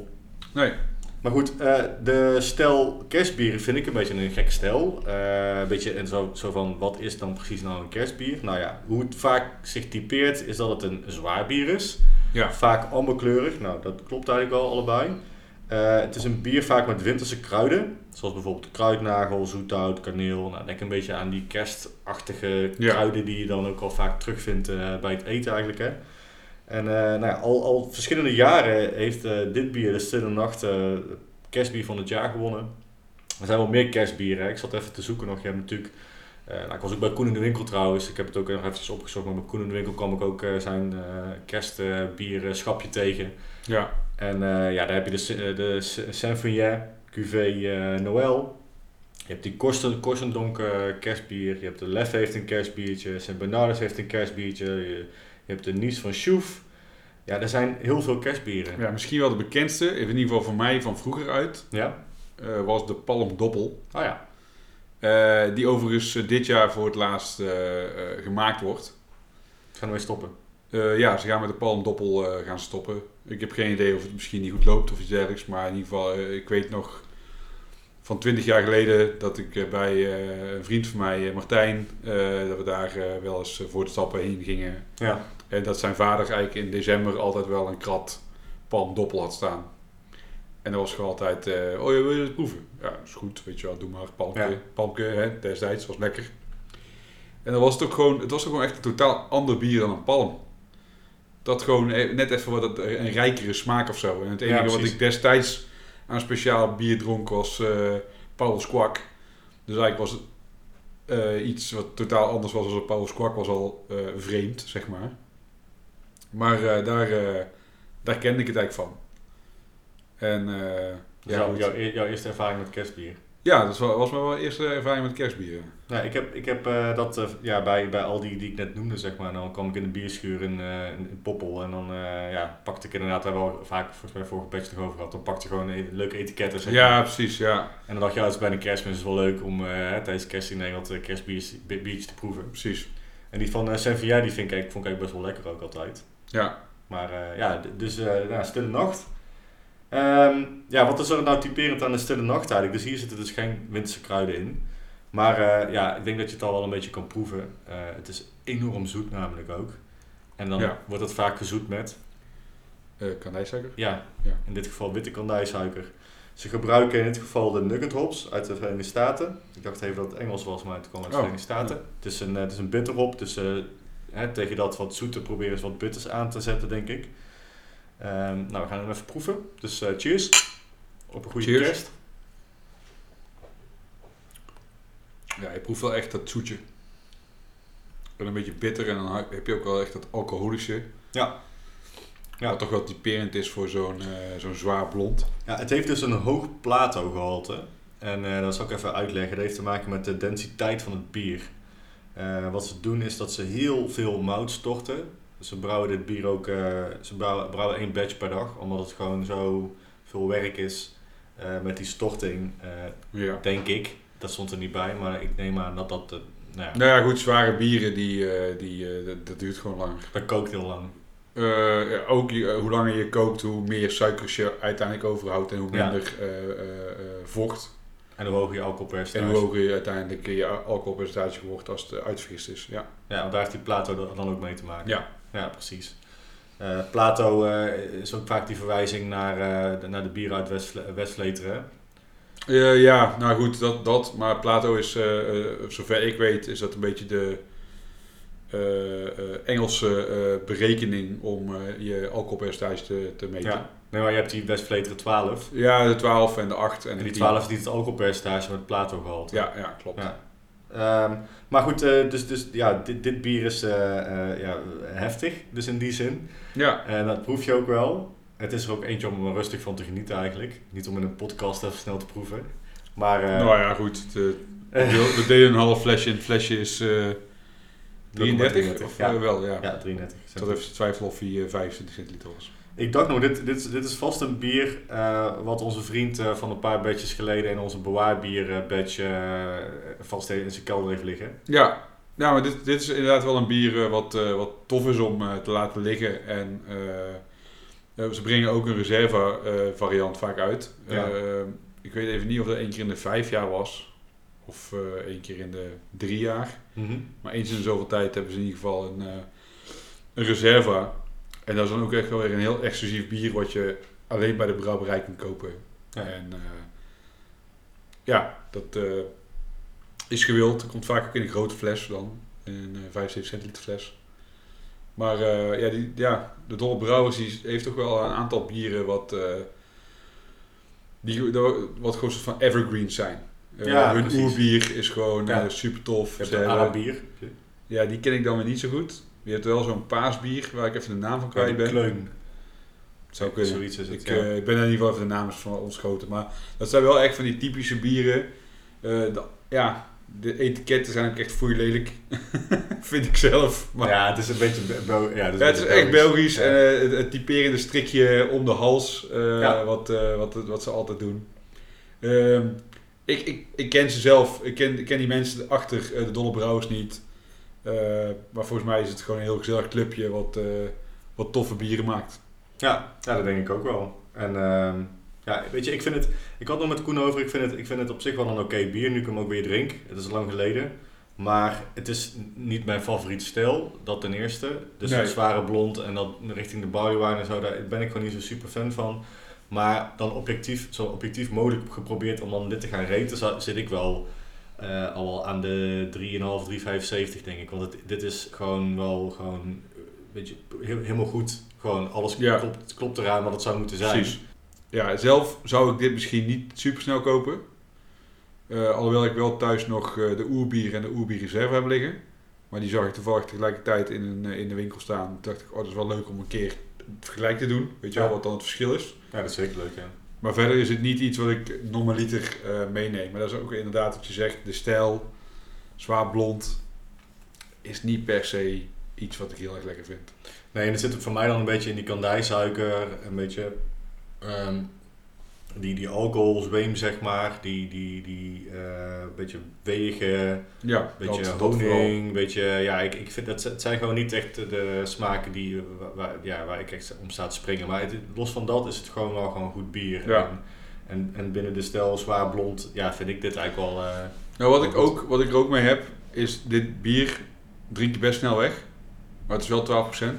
Nee. Maar goed, eh, de stijl kerstbieren vind ik een beetje een gekke stijl. Eh, een beetje en zo, zo van, wat is dan precies nou een kerstbier? Nou ja, hoe het vaak zich typeert is dat het een zwaar bier is. Ja. Vaak amberkleurig, nou dat klopt eigenlijk wel allebei. Eh, het is een bier vaak met winterse kruiden. Zoals bijvoorbeeld kruidnagel, zoethout, kaneel. Nou, denk een beetje aan die kerstachtige Ja. kruiden die je dan ook al vaak terugvindt eh, bij het eten eigenlijk. Hè. En eh, nou ja, al, al verschillende jaren heeft dit bier, de Stille Nacht, kerstbier van het jaar gewonnen. Er zijn wel meer kerstbieren. hè. Ik zat even te zoeken nog. Je hebt natuurlijk... nou, ik was ook bij Koen in de Winkel trouwens. Ik heb het ook nog eventjes opgezocht. Maar bij Koen in de Winkel kwam ik ook zijn eh kerstbier schapje tegen. Ja. En eh, ja, daar heb je de, eh, de S- Saint-Vignet Cuvée eh, Noël. Je hebt die eh, kerstbier. Je hebt de Lef heeft een kerstbiertje. Sint Bernardus heeft een kerstbiertje. Je, je hebt de Nice van Chouf. Ja, er zijn heel veel kerstbieren. ja, misschien wel de bekendste, in ieder geval voor mij van vroeger uit, Ja? was de Palm Doppel. Oh ja. Eh, die overigens dit jaar voor het laatst gemaakt wordt. Gaan we stoppen. Ja, ze gaan met de Palm Doppel gaan stoppen. Ik heb geen idee of het misschien niet goed loopt of iets dergelijks. Maar in ieder geval, eh, ik weet nog van 20 jaar geleden dat ik eh, bij eh, een vriend van mij, Martijn, dat we daar wel eens voor het stappen heen gingen. Ja. En dat zijn vader eigenlijk in december altijd wel een krat Palm Doppel had staan. En dat was gewoon altijd, oh ja, wil je het proeven? Ja, is goed, weet je wel, doe maar, palmke, Ja. palmke, hè, destijds, was lekker. En dan was het ook gewoon, het was ook gewoon echt een totaal ander bier dan een palm. Dat gewoon e- net even wat het, een rijkere smaak of zo. En het Ja, enige wat ik destijds aan speciaal bier dronk was eh Paul's Kwak. Dus eigenlijk was het eh, iets wat totaal anders was dan Paul's Kwak was al eh, vreemd, zeg maar. Maar daar, daar kende ik het eigenlijk van. En eh, Dus ja, jouw, jouw, e- jouw eerste ervaring met kerstbier. Ja, dat was, mijn wel eerste ervaring met kerstbieren. Ja, ik heb, ik heb eh, dat eh, ja, bij, bij al die die ik net noemde, zeg maar. Dan kwam ik in de bierschuur in, eh, in, in Poppel. En dan ja, pakte ik inderdaad, daar hebben we al vaak volgens mij vorige batch nog over gehad. Dan pakte je gewoon een leuke etiketten. Zeg Ja, maar. precies, ja. En dan dacht je, ja, het is bijna kerstmis. Het is wel leuk om tijdens kerstdiner wat eh, kerstbiertjes bi- biertjes te proeven. Precies. En die van Saint-Vignet, die vind ik, vond ik eigenlijk best wel lekker ook altijd. Ja, Maar ja, dus ja, Stille Nacht. Ehm, ja, wat is er nou typerend aan de Stille Nacht eigenlijk? Dus hier zitten dus geen winterse kruiden in. Maar eh, ja, ik denk dat je het al wel een beetje kan proeven. Eh, het is enorm zoet namelijk ook. En dan Ja. wordt het vaak gezoet met, eh kandijsuiker. ja, Ja. in dit geval witte kandijsuiker. Ze gebruiken in dit geval de Nugget hops uit de Verenigde Staten. Ik dacht even dat het Engels was, maar het kwam uit de Oh, Verenigde Staten. Het is een, het is een bitterhop, dus hè, tegen dat wat zoete proberen ze wat bitters aan te zetten, denk ik. Ehm, nou, we gaan hem even proeven. Dus eh, cheers. Op een goede Cheers. kerst. Ja, je proeft wel echt dat zoetje. En een beetje bitter en dan heb je ook wel echt dat alcoholische. Ja. Ja. Wat toch wel typerend is voor zo'n eh, zo'n zwaar blond. Ja, het heeft dus een hoog plato gehalte. En eh, dat zal ik even uitleggen. Dat heeft te maken met de densiteit van het bier. Wat ze doen is dat ze heel veel mout storten. Ze brouwen dit bier ook, eh, ze brouwen, brouwen één batch per dag. Omdat het gewoon zo veel werk is eh, met die storting. eh, Ja. denk ik. Dat stond er niet bij, maar ik neem aan dat dat... nou ja, Nou ja, goed, zware bieren, die, die, dat, dat duurt gewoon langer. dat kookt heel lang. Ja, ook je- hoe langer je kookt, hoe meer suikers je uiteindelijk overhoudt en hoe minder vocht. En hoe hoger je alcoholpercentage. En hoe hoger je uiteindelijk je alcoholpercentage wordt als het uitgevist is. Ja. Ja, want daar heeft die Plato dan- ook mee te maken. Ja. Ja, precies. Eh, Plato eh, is ook vaak die verwijzing naar, eh, de, naar de bieren uit West, Westvleteren. Eh, ja, nou goed, dat, dat. Maar Plato is, eh, eh, zover ik weet, is dat een beetje de eh, eh, Engelse eh, berekening om eh, je alcoholpercentage te, te meten. Ja. Nee, maar je hebt die Westvleteren 12. Ja, de 12 en de 8 en, En de die 10. 12 is niet het alcoholpercentage met Plato gehaald. Ja, ja, klopt. Ja. Ehm, maar goed, eh, dus, dus ja, dit, dit bier is eh, eh, ja, heftig, dus in die zin. Ja, En dat proef je ook wel. Het is er ook eentje om er rustig van te genieten eigenlijk. Niet om in een podcast even snel te proeven. Maar nou ja, goed. eh, we deden een half flesje en het flesje is eh 33, 33, of ja. wel, ja. ja, 33. Ik zat even te twijfelen of hij eh, 25 centiliter was. Ik dacht nog, dit, dit, is- dit is vast een bier eh, wat onze vriend eh, van een paar badges geleden in onze bewaarbier badge eh, vast in zijn kelder heeft liggen. Ja, ja maar dit, dit is inderdaad wel een bier wat, wat tof is om te laten liggen. En ze brengen ook een reserve variant vaak uit. Ja. Ik weet even niet of dat één keer in de vijf jaar was. Of één keer in de drie jaar. Maar eens in zoveel tijd hebben ze in ieder geval een, een reserva. En dat is dan ook echt wel weer een heel exclusief bier wat je alleen bij de brouwerij kunt kopen. Ja. En eh, ja, dat eh, is gewild. Komt vaak ook in een grote fles dan. In een eh, 75 centiliter fles. Maar eh, ja, die, ja, de Dolle Brouwers die heeft toch wel een aantal bieren wat, eh, die, wat gewoon soort van evergreens zijn. Eh, Ja, hun precies. oerbier is gewoon Ja. eh, super tof. Je hebt Ze een Arabier. ja, die ken ik dan weer niet zo goed. Je hebt wel zo'n paasbier waar ik even de naam van kwijt ben. Kleun. Zou kunnen. Zoiets is het, Ik, ja. eh, ik ben in ieder geval even de naam van ontschoten. Maar dat zijn wel echt van die typische bieren. Eh, de, ja, de etiketten zijn ook echt foei lelijk. Vind ik zelf. Maar ja, het is een beetje... Be- Bel- ja, ja, het is echt Belgisch. Ja. En eh, het, het typerende strikje om de hals. eh, wat, eh, wat, wat ze altijd doen. Ehm, ik, ik, ik ken ze zelf. Ik ken, ik ken die mensen achter eh, de Dolle Brouwers niet. Eh, maar volgens mij is het gewoon een heel gezellig clubje wat, eh, wat toffe bieren maakt. Ja, ja, dat denk ik ook wel. En ehm, ja, weet je, ik vind het... Ik had nog met Koen over, ik vind het, ik vind het op zich wel een oké bier, nu ik hem ook weer drink. Het is lang geleden. Maar het is niet mijn favoriete stijl, dat ten eerste. Dus Nee. het zware blond en dat richting de barley en zo, daar ben ik gewoon niet zo super fan van. Maar dan objectief, zo objectief mogelijk geprobeerd om dan dit te gaan raten, za- zit ik wel eh, al wel aan de 3,5, 3,75 denk ik. Want het, dit is gewoon wel gewoon, eh, weet je, heel, helemaal goed. Gewoon alles Ja. klopt, klopt eraan wat het zou moeten zijn. Precies. Ja, zelf zou ik dit misschien niet super snel kopen. Eh, alhoewel ik wel thuis nog eh, de oerbier en de oerbier reserve heb liggen. Maar die zag ik toevallig tegelijkertijd in, een, eh, in de winkel staan. Toen dacht ik, oh dat is wel leuk om een keer het vergelijk te doen. Weet je wel Ja. wat dan het verschil is. Ja, dat is zeker leuk, ja. Maar verder is het niet iets wat ik normaliter eh meeneem. Maar dat is ook inderdaad wat je zegt. De stijl, zwaar blond, is niet per se iets wat ik heel erg lekker vind. Nee, en het zit voor mij dan een beetje in die kandijsuiker, een beetje ehm, die, die alcoholzweem, zeg maar, die, die, die eh, beetje wegen, Ja, beetje dat, honing, beetje, ja, ik, ik vind dat het zijn gewoon niet echt de smaken die, waar, ja, waar ik echt om sta te springen. Maar het, los van dat is het gewoon wel gewoon goed bier. Ja. En, en, en binnen de stijl zwaar blond, ja, vind ik dit eigenlijk wel... eh, Nou, wat, ik ook, wat ik er ook mee heb, is dit bier drink je best snel weg. Maar het is wel 12%.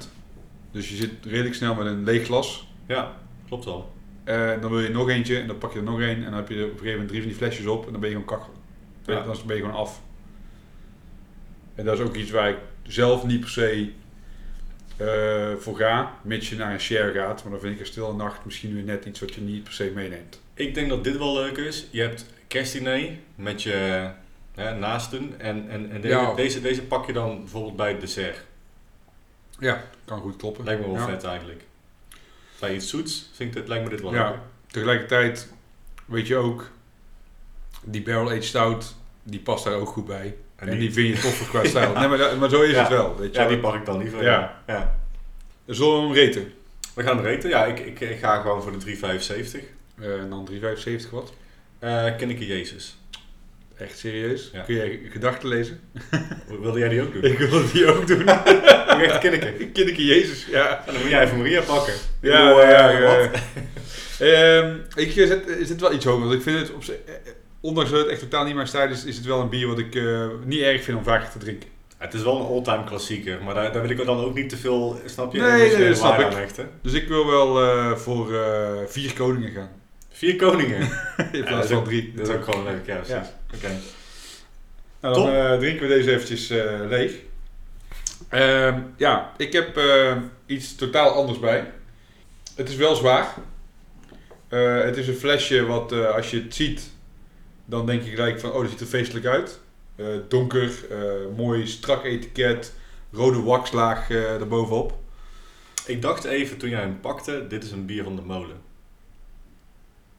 Dus je zit redelijk snel met een leeg glas. ja, klopt wel. En dan wil je nog eentje en dan pak je er nog één. En dan heb je op een gegeven moment drie van die flesjes op en dan ben je gewoon kak. Ja. Dan ben je gewoon af. En dat is ook iets waar ik zelf niet per se eh, voor ga, mits je naar een share gaat. Maar dan vind ik een stille nacht misschien weer net iets wat je niet per se meeneemt. Ik denk dat dit wel leuk is. Je hebt kerstdiner met je hè, naasten. En, en, en deze, Ja. deze, deze pak je dan bijvoorbeeld bij het dessert. Ja, kan goed kloppen. Lijkt me wel Ja. vet eigenlijk. Bij iets zoets vind ik dit, lijkt me dit wel Ja. Tegelijkertijd weet je ook, die barrel aged stout, die past daar ook goed bij. En, die, vind je toffer qua stijl. Nee, maar, maar zo is Ja. het wel. Weet je Ja, wel. die pak ik dan liever. Ja. Ja. Zullen we hem reten? We gaan reten. Ja, ik, ik, ik ga gewoon voor de 3,75. Eh, en dan 3,75 wat? Eh Kinneke Jezus. Echt serieus? Kun jij gedachten lezen? Wilde jij die ook doen? Ik wil die ook doen. Ik echt Kinneke. Kinderke Jezus, ja. En dan moet jij even Maria pakken. Ja, ja, eh, ja. wat? Ehm, ik zet, is het wel iets hoger, want ik vind het, op, eh, ondanks dat het echt totaal niet mijn stijl is, is het wel een bier wat ik eh, niet erg vind om vaker te drinken. Het is wel een all-time klassieker, maar daar, daar wil ik dan ook niet te veel, snap je? Nee, nee, dat snap ik. Dus ik wil wel eh, voor eh, vier koningen gaan. Vier koningen. In Ja, dat, plaats is van ook, drie. dat is ook gewoon leuk, ja precies. Ja. Oké. Nou, dan eh, drinken we deze eventjes eh, leeg. Ehm, ja, ik heb eh, iets totaal anders bij. Het is wel zwaar. Eh, het is een flesje wat eh, als je het ziet, dan denk je gelijk van, oh, dat ziet er feestelijk uit. Donker, mooi strak etiket, rode waxlaag eh erbovenop. Ik dacht even toen jij hem pakte, dit is een bier van de molen.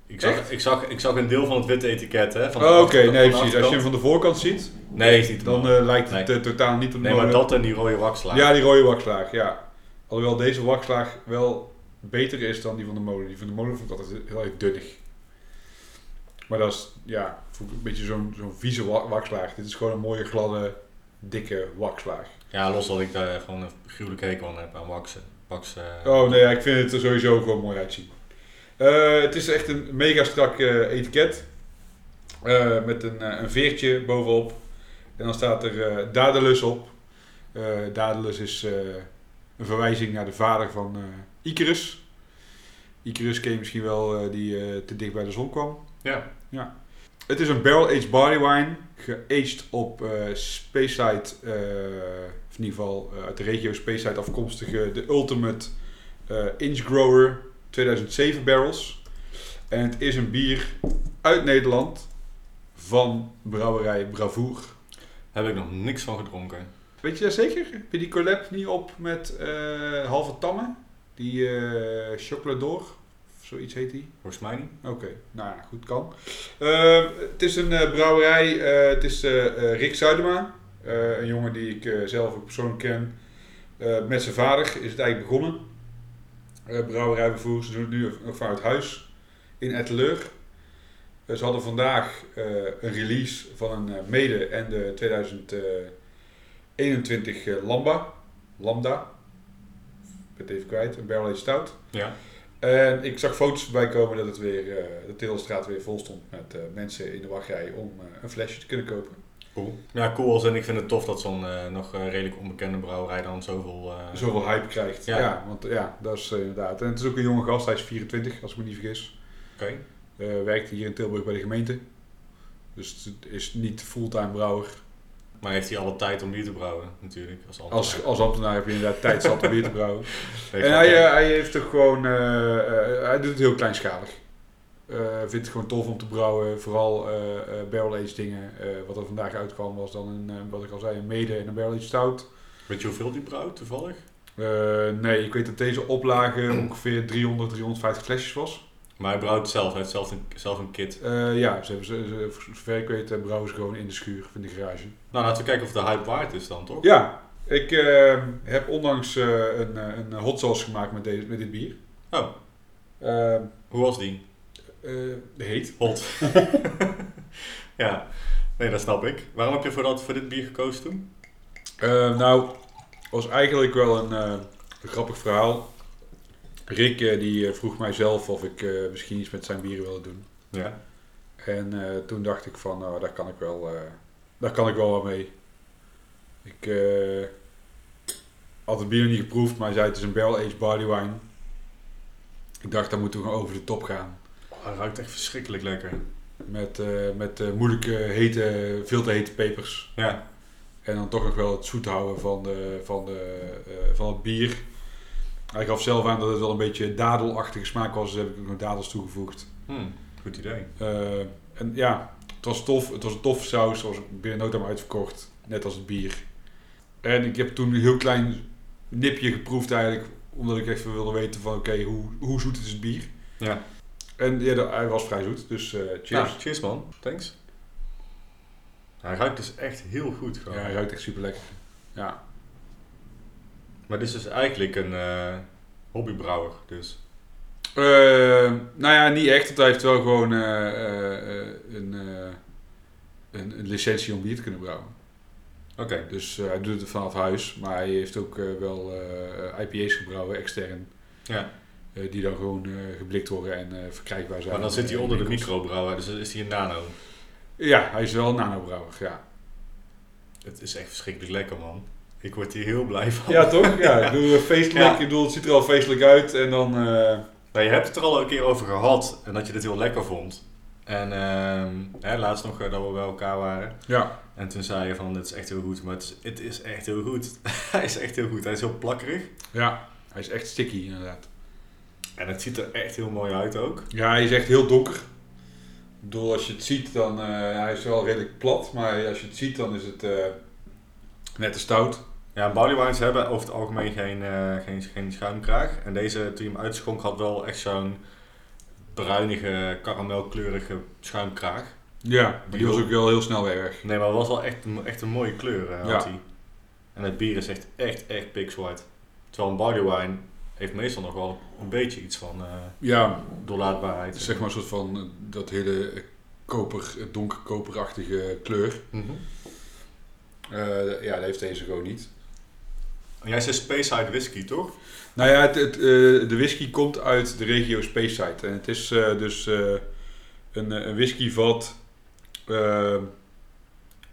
Ik zag, Echt? ik zag, ik zag een deel van het witte etiket, hè? Van Oh, Oké, nee precies. Als je hem van de voorkant ziet, Nee, de dan eh, lijkt het Nee. totaal niet op de Nee, maar dat en die rode wakslaag. Ja, die rode waxlaag, ja. Alhoewel deze waxlaag wel beter is dan die van de molen. Die van de molen vond ik altijd heel erg dunnig. Maar dat is, ja, een beetje zo'n zo'n vieze wa- waxlaag. Dit is gewoon een mooie, gladde, dikke waxlaag. Ja, los dat ik daar gewoon een gruwelijk hekel aan heb aan waksen. Oh nee, ja, ik vind het er sowieso gewoon mooi uitzien. Eh, het is echt een mega strak eh, etiket. Eh, met een, een veertje bovenop. En dan staat er Daedalus op. Daedalus is een verwijzing naar de vader van Icarus. Icarus ken je misschien wel, die te dicht bij de zon kwam. Ja. Het is een barrel-aged barley wine, geaged op eh Speyside, of in ieder geval uit de regio Speyside afkomstige, de Ultimate Inch Grower 2007 barrels. En het is een bier uit Nederland van brouwerij Bravoer. Heb ik nog niks van gedronken. Weet je dat zeker? Heb je die collab niet op met eh, Halve Tamme? Die eh Chocolador, of zoiets heet die? Volgens mij niet. Oké, nou ja, goed kan. Eh, het is een eh, brouwerij, het is Rick Zuidema, een jongen die ik zelf ook persoonlijk ken. Met zijn vader is het eigenlijk begonnen. Eh brouwerij ze doen het nu vanuit huis in Etteleur. Eh, ze hadden vandaag eh, een release van een mede en de 2021 eh, Lamba. Lambda. Ik ben het even kwijt, een barrel stout. Ja. En ik zag foto's voorbij komen dat het weer, de Teelstraat weer vol stond met mensen in de wachtrij om een flesje te kunnen kopen. Cool. Ja, cool. als- En ik vind het tof dat zo'n eh, nog eh, redelijk onbekende brouwerij dan zoveel... eh, Zoveel hype krijgt. Ja, Ja. want ja, dat is inderdaad. En het is ook een jonge gast, hij is 24 als ik me niet vergis. Oké. Werkt hier in Tilburg bij de gemeente. Dus het is niet fulltime brouwer. Maar heeft hij alle tijd om bier te brouwen, natuurlijk. Als ambtenaar. Als, als ambtenaar heb je inderdaad tijd zat om bier te brouwen. En hij, hij heeft toch gewoon, hij doet het heel kleinschalig. Eh vindt het gewoon tof om te brouwen, vooral eh eh barrel aged dingen. Wat er vandaag uitkwam was dan een, wat ik al zei, een mede en een barrel aged stout. Weet je hoeveel die brouwt, toevallig? Nee, ik weet dat deze oplage ongeveer 300, 350 flesjes was. Maar hij brouwt zelf. Hij heeft zelf een, zelf een kit. Ja, ze hebben ze, ze, voor zover ik weet, brouwen ze gewoon in de schuur of in de garage. Nou, laten we kijken of de hype waard is dan, toch? Ja, ik heb onlangs een, een hot sauce gemaakt met, deze, met dit bier. Oh, hoe was die? Eh, heet. Hot. ja. Nee, dat snap ik. Waarom heb je voor, dat, voor dit bier gekozen toen? Eh, nou, was eigenlijk wel een, eh, een grappig verhaal. Rick die vroeg mij zelf of ik misschien iets met zijn bieren wilde doen. Ja. En toen dacht ik van, nou, daar kan ik wel, daar kan ik wel wat mee. Ik had het bier nog niet geproefd, maar hij zei het is een barrel aged barley wine. Ik dacht, dan moeten we gewoon over de top gaan. Oh, hij ruikt echt verschrikkelijk lekker. Met, eh, met eh, moeilijke, hete, veel te hete pepers. Ja. En dan toch nog wel het zoet houden van, de, van, de, eh, van het bier. Hij gaf zelf aan dat het wel een beetje dadelachtige smaak was, dus heb ik ook nog dadels toegevoegd. Hmm, goed idee. En ja, het was tof. Het was een toffe saus, zoals binnen no time uitverkocht. Net als het bier. En ik heb toen een heel klein nipje geproefd eigenlijk, omdat ik even wilde weten van oké, hoe, hoe zoet is het bier? Ja. En ja, hij was vrij zoet, dus eh, cheers. Ja, cheers man. Thanks. Hij ruikt dus echt heel goed gewoon. Ja, hij ruikt echt super lekker. Ja. Maar dit is dus eigenlijk een eh, hobbybrouwer. Dus. Eh, nou ja, niet echt, want hij heeft wel gewoon eh, een, een, een licentie om bier te kunnen brouwen. Oké. Dus hij doet het vanaf huis, maar hij heeft ook wel IPA's gebrouwen, extern. Ja. Eh, die dan gewoon eh, geblikt worden en eh, verkrijgbaar zijn. Maar dan zit hij onder de microbrouwer, dus is hij een nano. Ja, hij is wel een nanobrouwer, ja. Het is echt verschrikkelijk lekker man. Ik word hier heel blij van. Ja, toch? Ja, ik bedoel, feestelijk. Ja. Ik bedoel, het ziet er al feestelijk uit en dan... Nou, je hebt het er al een keer over gehad en dat je dit heel lekker vond. En ehm, hè, laatst nog dat we bij elkaar waren. ja, En toen zei je van, dit is echt heel goed. Maar het is, het is echt heel goed. hij is echt heel goed. Hij is heel plakkerig. ja, hij is echt sticky inderdaad. En het ziet er echt heel mooi uit ook. Ja, hij is echt heel donker. Ik bedoel, als je het ziet, dan... eh, hij is wel redelijk plat, maar als je het ziet, dan is het eh, net te stout. Ja, barley wines hebben over het algemeen geen, eh, geen, geen schuimkraag. En deze, toen je hem uitschonk, had wel echt zo'n bruinige, karamelkleurige schuimkraag. Ja, die was ook wel heel snel weer weg. Nee, maar het was wel echt, een- echt een mooie kleur had Ja. hij. En het bier is echt, echt, echt pixwhite. Terwijl een barley wine heeft meestal nog wel een beetje iets van eh Ja, doorlaatbaarheid. zeg maar een soort van eh, dat hele koper, eh, donkerkoperachtige kleur. Mhm. Ja, dat heeft deze gewoon niet. En jij zei Speyside whisky, toch? Nou ja, het, het, de whisky komt uit de regio Speyside. En het is dus een, een whiskyvat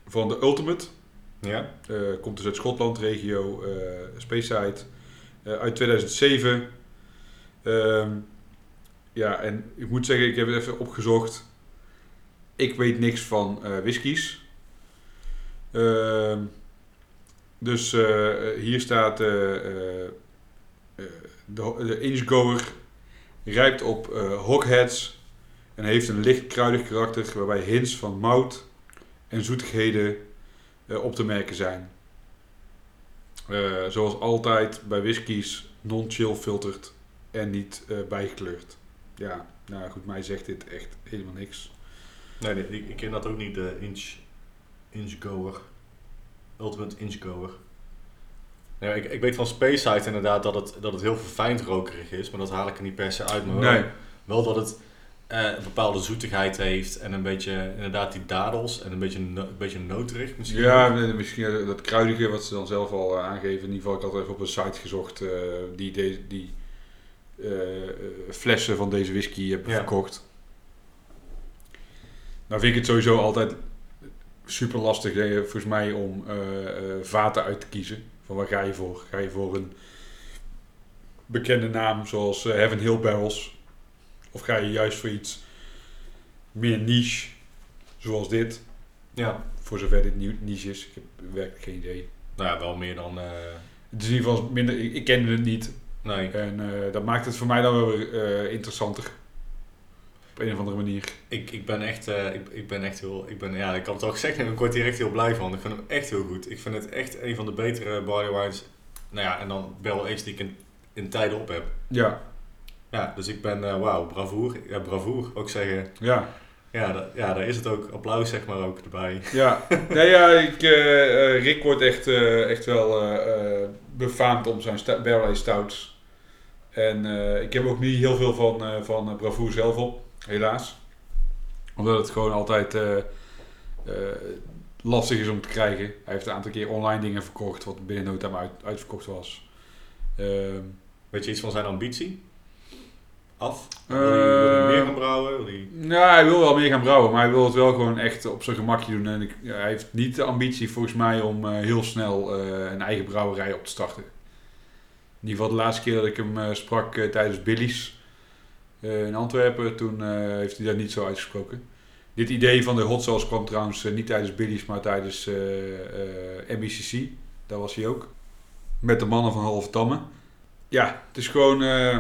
van de Ultimate. Ja. Komt dus uit Schotland, regio Speyside. Eh, uit 2007. Ehm, ja, en ik moet zeggen, ik heb het even opgezocht. Ik weet niks van eh whiskies. Ehm, dus eh, hier staat de, de Inchgoer rijpt op eh hogheads en heeft een licht kruidig karakter waarbij hints van mout en zoetigheden op te merken zijn. Eh, zoals altijd bij whiskies non-chill filterd en niet eh, bijgekleurd. Ja, nou goed, mij zegt dit echt helemaal niks. Nee, nee ik, ik ken dat ook niet, de inch, inchgoer. Ultimate inchgoer. Ja, ik, ik weet van Speyside inderdaad dat het, dat het heel verfijnd rokerig is, maar dat haal ik er niet per se uit. Maar Nee, wel dat het een bepaalde zoetigheid heeft en een beetje, inderdaad die dadels en een beetje, een beetje noterig misschien. ja, misschien dat kruidige wat ze dan zelf al eh, aangeven. In ieder geval, ik had even op een site gezocht eh, die deze, die eh, eh, flessen van deze whisky hebben Ja. verkocht. Nou vind ik het sowieso altijd super lastig, eh, volgens mij, om eh, eh, vaten uit te kiezen. Van waar ga je voor? Ga je voor een bekende naam zoals eh, Heaven Hill Barrels? Of ga je juist voor iets meer niche, zoals dit? Ja. Voor zover dit niche is. Ik heb werkelijk geen idee. Nou ja, wel meer dan... eh, Het is in ieder geval minder... Ik, ik kende het niet. nee, En eh, dat maakt het voor mij dan wel weer eh, interessanter. Op een of andere manier. ik, ik ben echt, ik, ik ben echt heel, ik ben, ja, ik had het al gezegd, en ik word hier echt heel blij van. Ik vind hem echt heel goed. Ik vind het echt een van de betere barley wines. Nou ja, en dan barrel aged die ik in, in tijden op heb. Ja, Ja, dus ik ben, eh wauw, bravoer. Ja, bravoer, ook zeggen. ja, Ja, ja, daar is het ook. Applaus zeg maar ook erbij. ja. nee, ja, ik, eh, eh, Rick wordt echt, echt wel eh, befaamd om zijn sta- barrel stouts. En ik heb ook niet heel veel van, van Bravoer zelf op, helaas. Omdat het gewoon altijd lastig is om te krijgen. Hij heeft een aantal keer online dingen verkocht, wat binnen no time uit, uitverkocht was. Ehm, Weet je iets van zijn ambitie? Af? Eh, wil, hij, wil hij meer gaan brouwen? Wil hij... Nou, hij wil wel meer gaan brouwen, maar hij wil het wel gewoon echt op zijn gemakje doen. En ik, ja, hij heeft niet de ambitie volgens mij om eh, heel snel eh, een eigen brouwerij op te starten. In ieder geval de laatste keer dat ik hem eh, sprak eh, tijdens Billy's eh, in Antwerpen, toen eh, heeft hij dat niet zo uitgesproken. Dit idee van de hot sauce kwam trouwens eh, niet tijdens Billy's, maar tijdens eh, eh, NBCC. Daar was hij ook. Met de mannen van Halve Tamme. Ja, het is gewoon eh,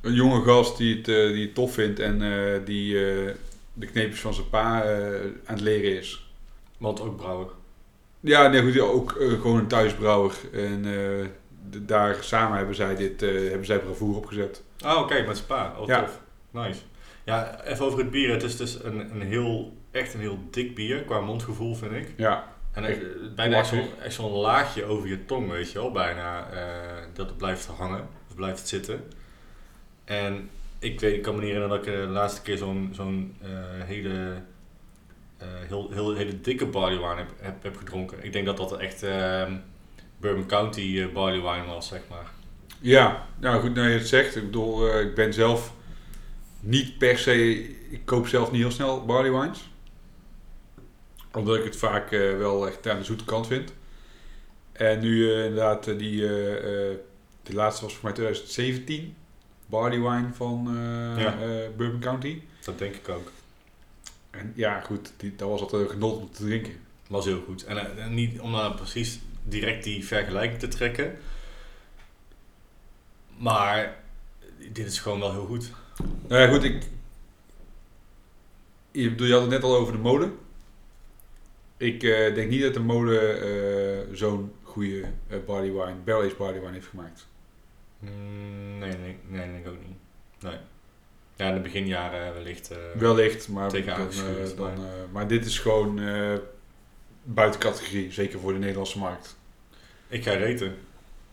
een jonge gast die het, eh, die het tof vindt en eh, die eh, de kneepjes van zijn pa aan het leren is. Want ook brouwer. Ja, nee, goed, ook gewoon een thuisbrouwer. En daar samen hebben zij dit, hebben zij bravoer opgezet. Ah, oké, met spa. Oh, Ja. tof. Nice. Ja, even over het bier. Het is dus een, een heel, echt een heel dik bier qua mondgevoel, vind ik. Ja, En Echt bijna echt zo'n, echt zo'n laagje over je tong, weet je wel. Bijna dat het blijft hangen, of blijft zitten. En ik, weet, ik kan me niet herinneren dat ik eh, de laatste keer zo'n, zo'n eh, hele, eh, heel, heel, hele dikke barley wine heb, heb, heb gedronken. Ik denk dat dat echt eh, Bourbon County barley wine was, zeg maar. Ja, nou goed, nou je het zegt. Ik bedoel, ik ben zelf niet per se... Ik koop zelf niet heel snel barley wines. Omdat ik het vaak wel echt aan de zoete kant vind. En nu inderdaad, die, de laatste was voor mij 2017. Barley wine van eh, Ja. eh, Bourbon County. Dat denk ik ook. En ja, goed, die, dat was altijd een genot om te drinken. Was heel goed. En eh, niet om nou precies direct die vergelijking te trekken. Maar dit is gewoon wel heel goed. Nou ja, goed, ik... Je, bedoel, je had het net al over de mode. Ik eh, denk niet dat de mode eh, zo'n goede eh, barley wine, barley wine heeft gemaakt. Mm, nee, nee, nee, denk ik ook niet. Nee. Ja, in de beginjaren wellicht. eh, Wellicht, maar, tegen dan, eh, dan, maar- eh, maar dit is gewoon buiten categorie, zeker voor de Nederlandse markt. Ik ga reten.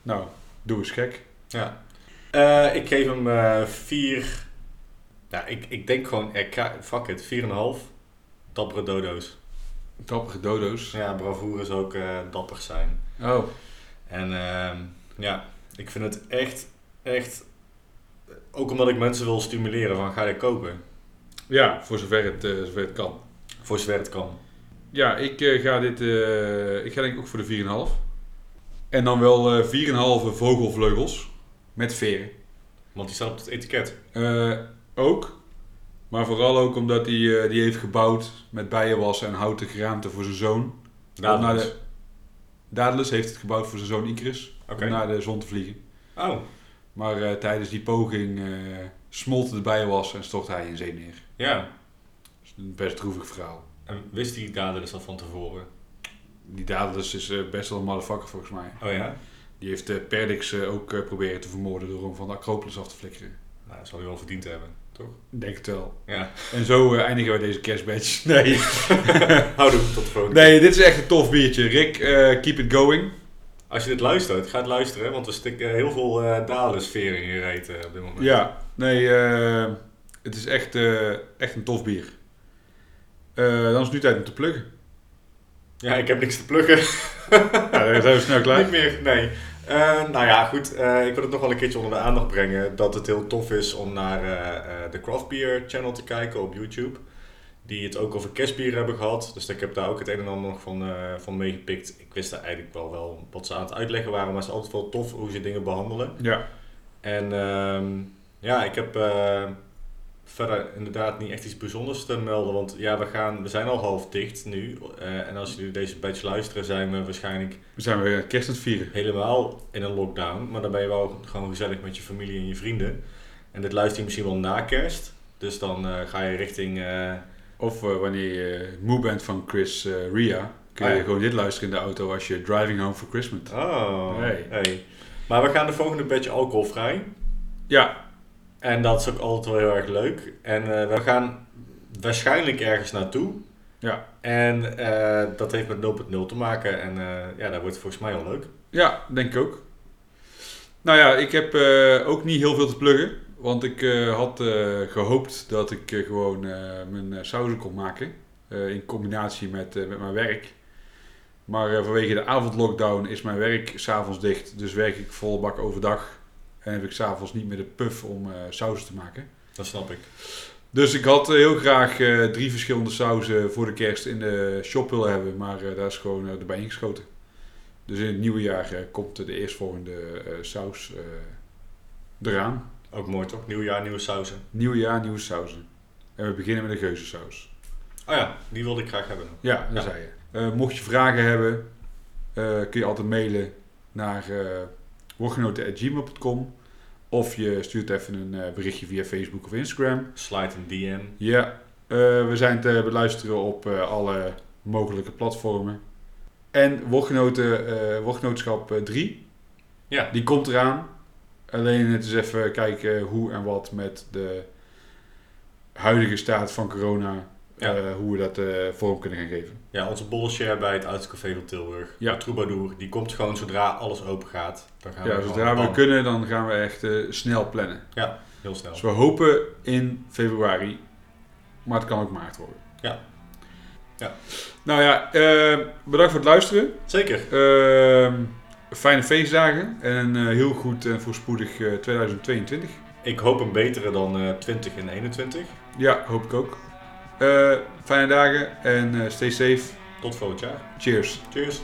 Nou, doe eens gek. Ja. Ik geef hem 4. Ja, ik, ik denk gewoon, fuck it, 4,5. Dappere dodo's. Dappere dodo's. Ja, bravoure is ook dapper zijn. Oh, En ehm, ja, ik vind het echt, echt. Ook omdat ik mensen wil stimuleren van ga dit kopen. ja, voor zover het, eh, zover het kan. Voor zover het kan. Ja, ik eh, ga dit. eh, ik ga denk ik ook voor de 4,5. En dan wel eh 4,5 vogelvleugels met veren. Want die staat op het etiket. Ook. Maar vooral ook omdat hij die heeft gebouwd met bijenwas en houten geraamte voor zijn zoon. De, Daedalus heeft het gebouwd voor zijn zoon Icarus. Om naar de zon te vliegen. Oh, Maar eh, tijdens die poging eh smolt de bijenwas en stort hij in zee neer. ja. Is een best droevig verhaal. En wist die Daedalus al van tevoren? Die Daedalus is eh, best wel een motherfucker volgens mij. Oh ja? Die heeft Perdix ook proberen te vermoorden door hem van de Acropolis af te flikkeren. Nou, dat zal hij wel verdiend hebben, toch? Denk het wel. Ja. En zo eindigen we deze kerstbadge. Nee. Houdoe, tot de volgende nee, dit is echt een tof biertje. Rick, keep it going. Als je dit luistert, ga het luisteren, want we stikken heel veel eh Daedalus-veren in je reet eh, op dit moment. Ja, nee, eh, het is echt, echt een tof bier. Dan is het nu tijd om te pluggen. Ja, ik heb niks te pluggen. Ja, dan zijn we snel klaar. Niet meer, nee. Nou ja, goed. ik wil het nog wel een keertje onder de aandacht brengen dat het heel tof is om naar de Craft Beer channel te kijken op YouTube. Die het ook over kerstbier hebben gehad. Dus ik heb daar ook het een en ander nog van, eh, van meegepikt. Ik wist daar eigenlijk wel, wel wat ze aan het uitleggen waren, maar het is altijd wel tof hoe ze dingen behandelen. Ja, En ehm, ja, ik heb eh, verder inderdaad niet echt iets bijzonders te melden. Want ja, we, gaan, we zijn al half dicht nu. Eh, en als jullie deze batch luisteren, zijn we waarschijnlijk we zijn weer kerst aan het vieren. helemaal in een lockdown. Maar dan ben je wel gewoon gezellig met je familie en je vrienden. En dit luister je misschien wel na kerst. Dus dan ga je richting... Of eh, wanneer je moe bent van Chris eh, Ria, kun je Ah, ja. gewoon dit luisteren in de auto als je driving home for Christmas. oh, Hey. hey. Maar we gaan de volgende batch alcoholvrij. Ja, En dat is ook altijd wel heel erg leuk. En eh, we gaan waarschijnlijk ergens naartoe. Ja. En dat heeft met 0.0 te maken. En ja, dat wordt volgens mij wel leuk. ja, denk ik ook. Nou ja, ik heb ook niet heel veel te pluggen. Want ik eh, had eh, gehoopt dat ik eh, gewoon mijn sauzen kon maken. in combinatie met, met mijn werk. Maar vanwege de avondlockdown is mijn werk s'avonds dicht. Dus werk ik volle bak overdag. En heb ik s'avonds niet meer de puff om sauzen te maken. Dat snap ik. Dus ik had heel graag drie verschillende sauzen voor de kerst in de shop willen hebben. Maar daar is gewoon erbij ingeschoten. Dus in het nieuwe jaar komt de eerstvolgende saus eraan. Ook mooi toch? Nieuw jaar, nieuwe sauzen. Nieuwe jaar, nieuwe sauzen. En we beginnen met een geuzensaus. Oh ja, die wilde ik graag hebben. Ja, dat Ja. zei je. Eh, mocht je vragen hebben, eh, kun je altijd mailen naar uh, of je stuurt even een berichtje via Facebook of Instagram. Slide een DM. Ja, we zijn te beluisteren op alle mogelijke platformen. En woordgenoten, woordgenootschap eh, 3, Ja. die komt eraan. Alleen het is even kijken hoe en wat met de huidige staat van corona, Ja. eh, hoe we dat eh, vorm kunnen gaan geven. Ja, onze bollenshare bij het Uitcafé van Tilburg. Ja. De Troubadour. Die komt gewoon zodra alles open gaat. Dan gaan Ja, we zodra we kunnen, dan gaan we echt eh, snel plannen. Heel snel. Dus we hopen in februari, maar het kan ook maart worden. Ja. Ja. Nou ja, bedankt voor het luisteren. Zeker. Fijne feestdagen en een eh, heel goed en voorspoedig eh, 2022. Ik hoop een betere dan eh 20 en 21. Ja, hoop ik ook. Eh, fijne dagen en eh, stay safe. Tot volgend jaar. Cheers. Cheers.